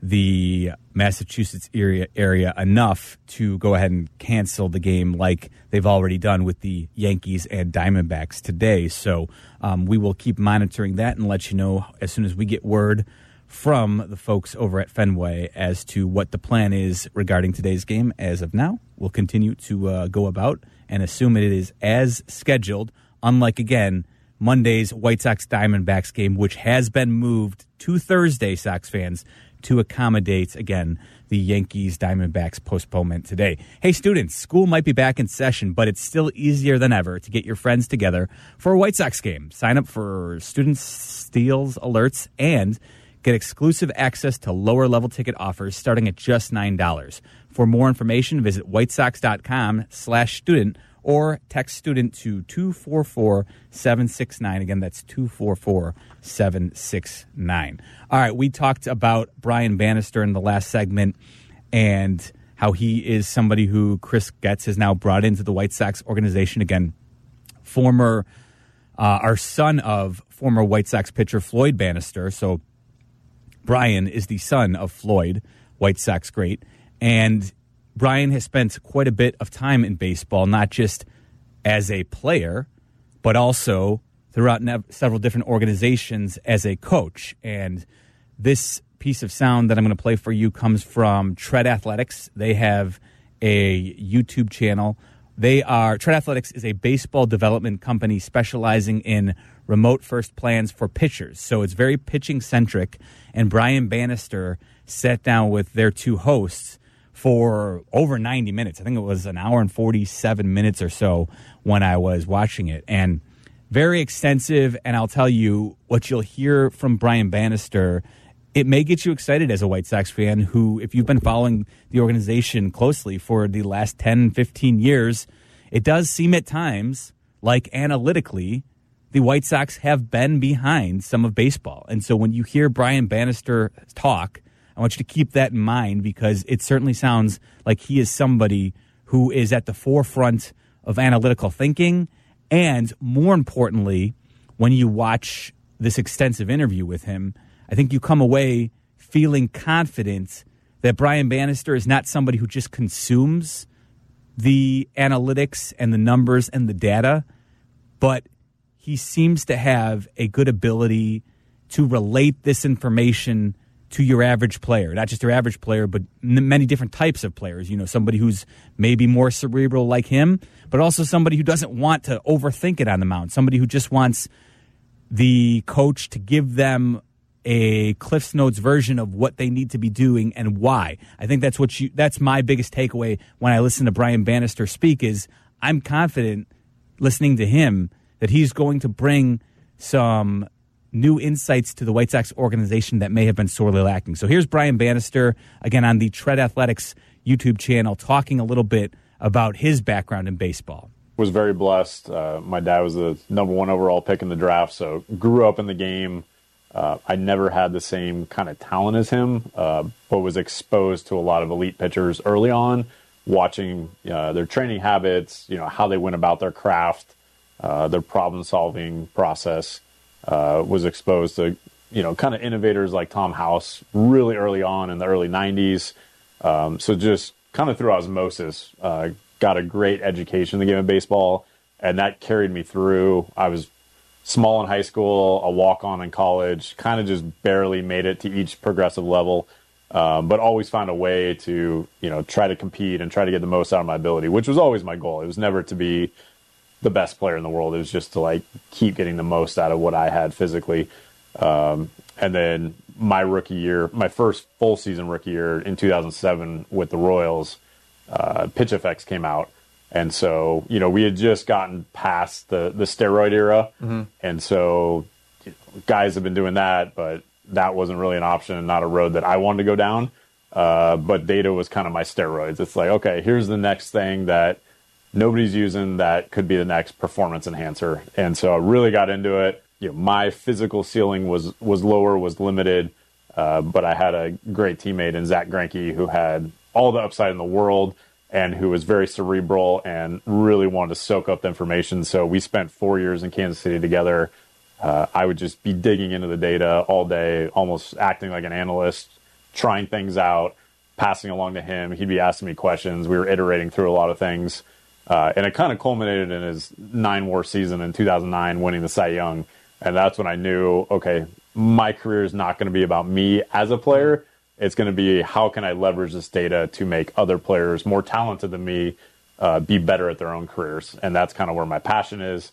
the Massachusetts area area enough to go ahead and cancel the game like they've already done with the Yankees and Diamondbacks today. So um, we will keep monitoring that and let you know as soon as we get word from the folks over at Fenway as to what the plan is regarding today's game. As of now, we'll continue to uh, go about and assume it is as scheduled. Unlike again Monday's White Sox Diamondbacks game, which has been moved to Thursday, Sox fans, to accommodate again the Yankees Diamondbacks postponement today. Hey, students, school might be back in session, but it's still easier than ever to get your friends together for a White Sox game. Sign up for student steals alerts and get exclusive access to lower level ticket offers starting at just $9. For more information, visit whitesox.com slash student or text student to 244-769. Again, that's 244-769. All right, we talked about Brian Bannister in the last segment and how he is somebody who Chris Getz has now brought into the White Sox organization. Again, former, uh, our son of former White Sox pitcher Floyd Bannister. So Brian is the son of Floyd, White Sox great. And Brian has spent quite a bit of time in baseball, not just as a player, but also throughout several different organizations as a coach. And this piece of sound that I'm going to play for you comes from Tread Athletics. They have a YouTube channel. They are Tread Athletics is a baseball development company specializing in remote first plans for pitchers. So it's very pitching centric. And Brian Bannister sat down with their two hosts for over 90 minutes. I think it was an hour and 47 minutes or so when I was watching it. And very extensive. And I'll tell you what you'll hear from Brian Bannister. It may get you excited as a White Sox fan who, if you've been following the organization closely for the last 10, 15 years, it does seem at times like analytically the White Sox have been behind some of baseball. And so when you hear Brian Bannister talk, I want you to keep that in mind because it certainly sounds like he is somebody who is at the forefront of analytical thinking. And more importantly, when you watch this extensive interview with him, I think you come away feeling confident that Brian Bannister is not somebody who just consumes the analytics and the numbers and the data, but he seems to have a good ability to relate this information to your average player, not just your average player, but many different types of players. You know, somebody who's maybe more cerebral like him, but also somebody who doesn't want to overthink it on the mound, somebody who just wants the coach to give them a Cliff's Notes version of what they need to be doing and why. I think that's what you that's my biggest takeaway when I listen to Brian Bannister speak is I'm confident listening to him that he's going to bring some new insights to the White Sox organization that may have been sorely lacking. So here's Brian Bannister again on the Tread Athletics YouTube channel talking a little bit about his background in baseball. Was very blessed. Uh, my dad was the number one overall pick in the draft, so grew up in the game. Uh, I never had the same kind of talent as him, uh, but was exposed to a lot of elite pitchers early on, watching uh, their training habits, you know, how they went about their craft, uh, their problem solving process. Uh, was exposed to, you know, kind of innovators like Tom House really early on in the early 90s. Um, so just kind of through osmosis, uh, got a great education in the game of baseball, and that carried me through. I was small in high school, a walk on in college, kind of just barely made it to each progressive level, um, but always found a way to, you know, try to compete and try to get the most out of my ability, which was always my goal. It was never to be the best player in the world. It was just to like keep getting the most out of what I had physically. Um, and then my rookie year, my first full season rookie year in 2007 with the Royals, uh, Pitch FX came out and so, you know, we had just gotten past the, the steroid era. Mm-hmm. And so you know, guys have been doing that, but that wasn't really an option and not a road that I wanted to go down. Uh, but data was kind of my steroids. It's like, okay, here's the next thing that nobody's using that could be the next performance enhancer. And so I really got into it. You know, my physical ceiling was was lower, was limited, uh, but I had a great teammate in Zack Greinke who had all the upside in the world and who was very cerebral and really wanted to soak up the information. So we spent four years in Kansas City together. Uh, I would just be digging into the data all day, almost acting like an analyst, trying things out, passing along to him. He'd be asking me questions. We were iterating through a lot of things. Uh, and it kind of culminated in his nine WAR season in 2009, winning the Cy Young. And that's when I knew, okay, my career is not going to be about me as a player. It's going to be how can I leverage this data to make other players more talented than me uh, be better at their own careers, and that's kind of where my passion is.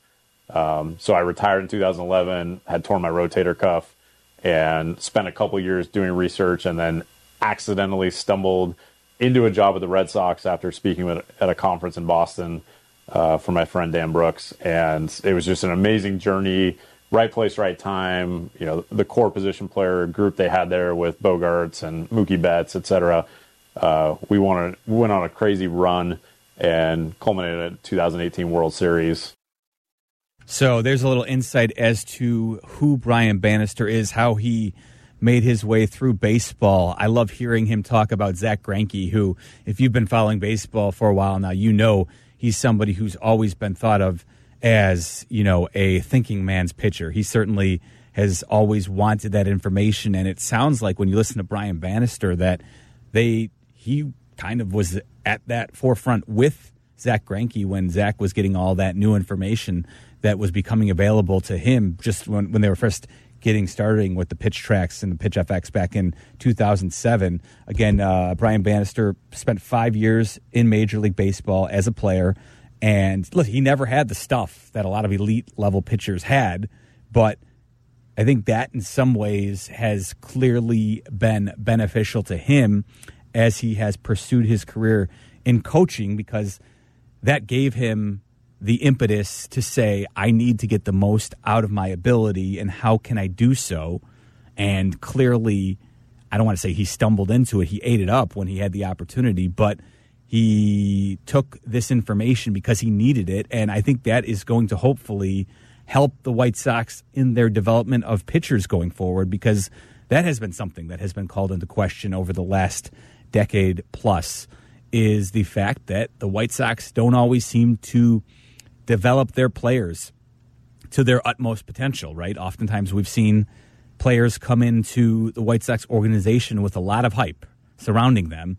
Um, so I retired in 2011, had torn my rotator cuff, and spent a couple years doing research, and then accidentally stumbled into a job with the Red Sox after speaking with, at a conference in Boston uh, for my friend Dan Brooks, and it was just an amazing journey right place, right time. You know, the core position player group they had there with Bogaerts and Mookie Betts, et cetera. Uh, we wanted, went on a crazy run and culminated at 2018 World Series. So there's a little insight as to who Brian Bannister is, how he made his way through baseball. I love hearing him talk about Zack Greinke, who, if you've been following baseball for a while now, you know he's somebody who's always been thought of as you know a thinking man's pitcher. He certainly has always wanted that information, and it sounds like when you listen to Brian Bannister that they he kind of was at that forefront with Zack Greinke when Zack was getting all that new information that was becoming available to him just when, when they were first getting starting with the pitch tracks and the pitch FX back in 2007. Again, uh, Brian Bannister spent five years in Major League Baseball as a player. And look, he never had the stuff that a lot of elite level pitchers had, but I think that in some ways has clearly been beneficial to him as he has pursued his career in coaching because that gave him the impetus to say, I need to get the most out of my ability, and how can I do so? And clearly, I don't want to say he stumbled into it, he ate it up when he had the opportunity, but he took this information because he needed it. And I think that is going to hopefully help the White Sox in their development of pitchers going forward because that has been something that has been called into question over the last decade plus is the fact that the White Sox don't always seem to develop their players to their utmost potential, right? Oftentimes we've seen players come into the White Sox organization with a lot of hype surrounding them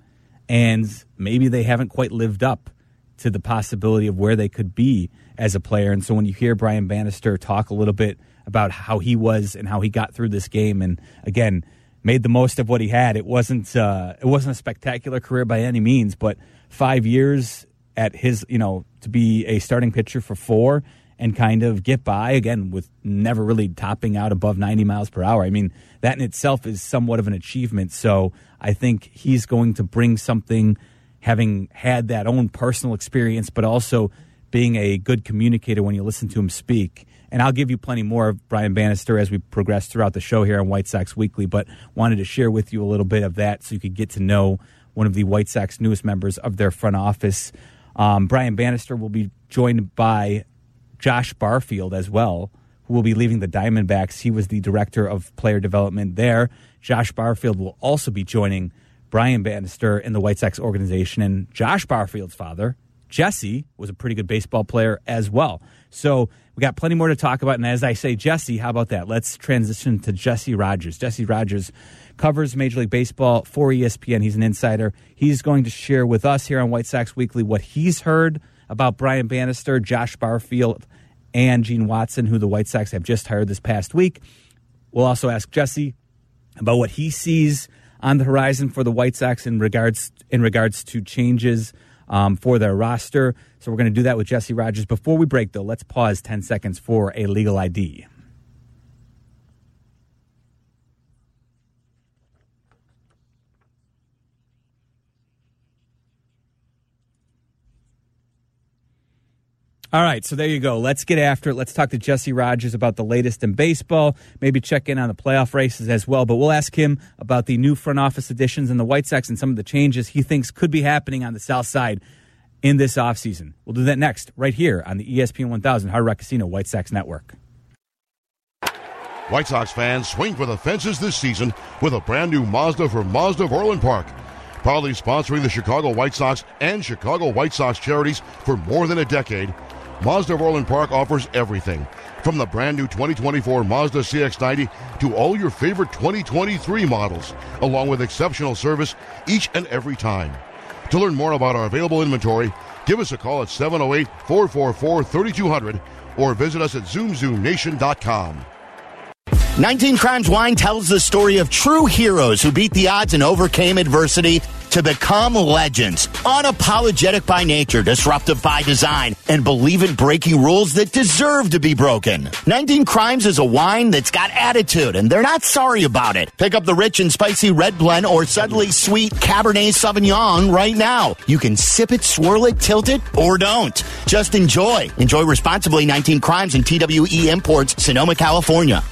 and maybe they haven't quite lived up to the possibility of where they could be as a player. And so when you hear Brian Bannister talk a little bit about how he was and how he got through this game, and again made the most of what he had, it wasn't uh, it wasn't a spectacular career by any means, but five years at his you know to be a starting pitcher for four and kind of get by again with never really topping out above 90 miles per hour. I mean, that in itself is somewhat of an achievement. So I think he's going to bring something, having had that own personal experience, but also being a good communicator when you listen to him speak. And I'll give you plenty more of Brian Bannister as we progress throughout the show here on White Sox Weekly, but wanted to share with you a little bit of that so you could get to know one of the White Sox newest members of their front office. Um, Brian Bannister will be joined by Josh Barfield as well, who will be leaving the Diamondbacks. He was the director of player development there. Josh Barfield will also be joining Brian Bannister in the White Sox organization. And Josh Barfield's father, Jesse, was a pretty good baseball player as well. So we got plenty more to talk about. And as I say, Jesse, how about that? Let's transition to Jesse Rogers. Jesse Rogers covers Major League Baseball for ESPN. He's an insider. He's going to share with us here on White Sox Weekly what he's heard about Brian Bannister, Josh Barfield, and Gene Watson, who the White Sox have just hired this past week. We'll also ask Jesse about what he sees on the horizon for the White Sox in regards in regards to changes um, for their roster. So we're going to do that with Jesse Rogers. Before we break, though, let's pause 10 seconds for a legal ID. All right, so there you go. Let's get after it. Let's talk to Jesse Rogers about the latest in baseball. Maybe check in on the playoff races as well. But we'll ask him about the new front office additions in the White Sox and some of the changes he thinks could be happening on the South Side in this offseason. We'll do that next, right here on the ESPN 1000 Hard Rock Casino White Sox Network. White Sox fans swing for the fences this season with a brand new Mazda from Mazda of Orland Park. Proudly sponsoring the Chicago White Sox and Chicago White Sox charities for more than a decade, Mazda of Orland Park offers everything from the brand new 2024 Mazda CX90 to all your favorite 2023 models, along with exceptional service each and every time. To learn more about our available inventory, give us a call at 708 444 3200 or visit us at zoomzoomnation.com. 19 Crimes Wine tells the story of true heroes who beat the odds and overcame adversity to become legends. Unapologetic by nature, disruptive by design, and believe in breaking rules that deserve to be broken. 19 Crimes is a wine that's got attitude, and they're not sorry about it. Pick up the rich and spicy red blend or subtly sweet Cabernet Sauvignon right now. You can sip it, swirl it, tilt it, or don't. Just enjoy. Enjoy responsibly 19 Crimes and TWE Imports, Sonoma, California.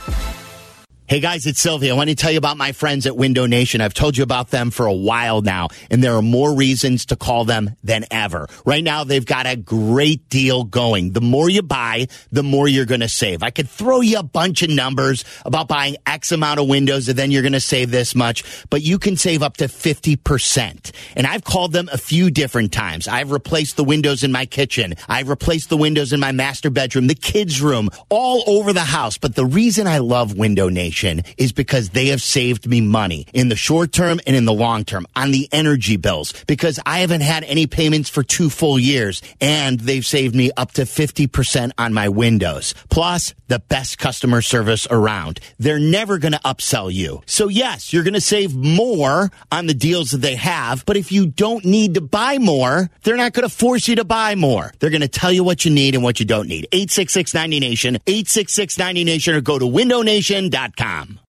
Hey guys, it's Sylvia. I want to tell you about my friends at Window Nation. I've told you about them for a while now, and there are more reasons to call them than ever. Right now, they've got a great deal going. The more you buy, the more you're going to save. I could throw you a bunch of numbers about buying X amount of windows and then you're going to save this much, but you can save up to 50%. And I've called them a few different times. I've replaced the windows in my kitchen. I've replaced the windows in my master bedroom, the kids' room, all over the house. But the reason I love Window Nation is because they have saved me money in the short term and in the long term on the energy bills because I haven't had any payments for two full years and they've saved me up to 50% on my windows. Plus the best customer service around. They're never going to upsell you. So yes, you're going to save more on the deals that they have. But if you don't need to buy more, they're not going to force you to buy more. They're going to tell you what you need and what you don't need. 866 90 Nation, 866 90 Nation, or go to windownation.com time.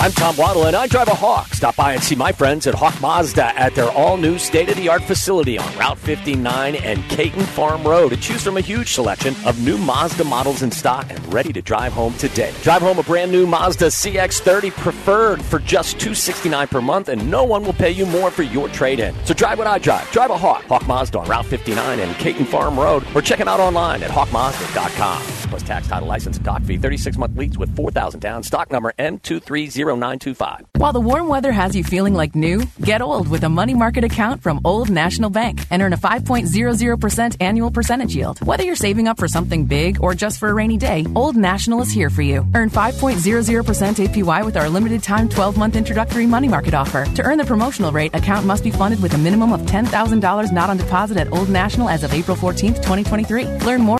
I'm Tom Waddle, and I drive a Hawk. Stop by and see my friends at Hawk Mazda at their all-new state-of-the-art facility on Route 59 and Caton Farm Road. To choose from a huge selection of new Mazda models in stock and ready to drive home today. Drive home a brand new Mazda CX-30 Preferred for just 269 per month, and no one will pay you more for your trade-in. So drive what I drive. Drive a Hawk. Hawk Mazda on Route 59 and Caton Farm Road, or check them out online at hawkmazda.com. Plus tax, title, license, and dock fee. 36-month lease with 4000 down. Stock number M230 0925. While the warm weather has you feeling like new, get old with a money market account from Old National Bank and earn a 5.00% annual percentage yield. Whether you're saving up for something big or just for a rainy day, Old National is here for you. Earn 5.00% APY with our limited time 12 month introductory money market offer. To earn the promotional rate, account must be funded with a minimum of $10,000 not on deposit at Old National as of April 14th, 2023. Learn more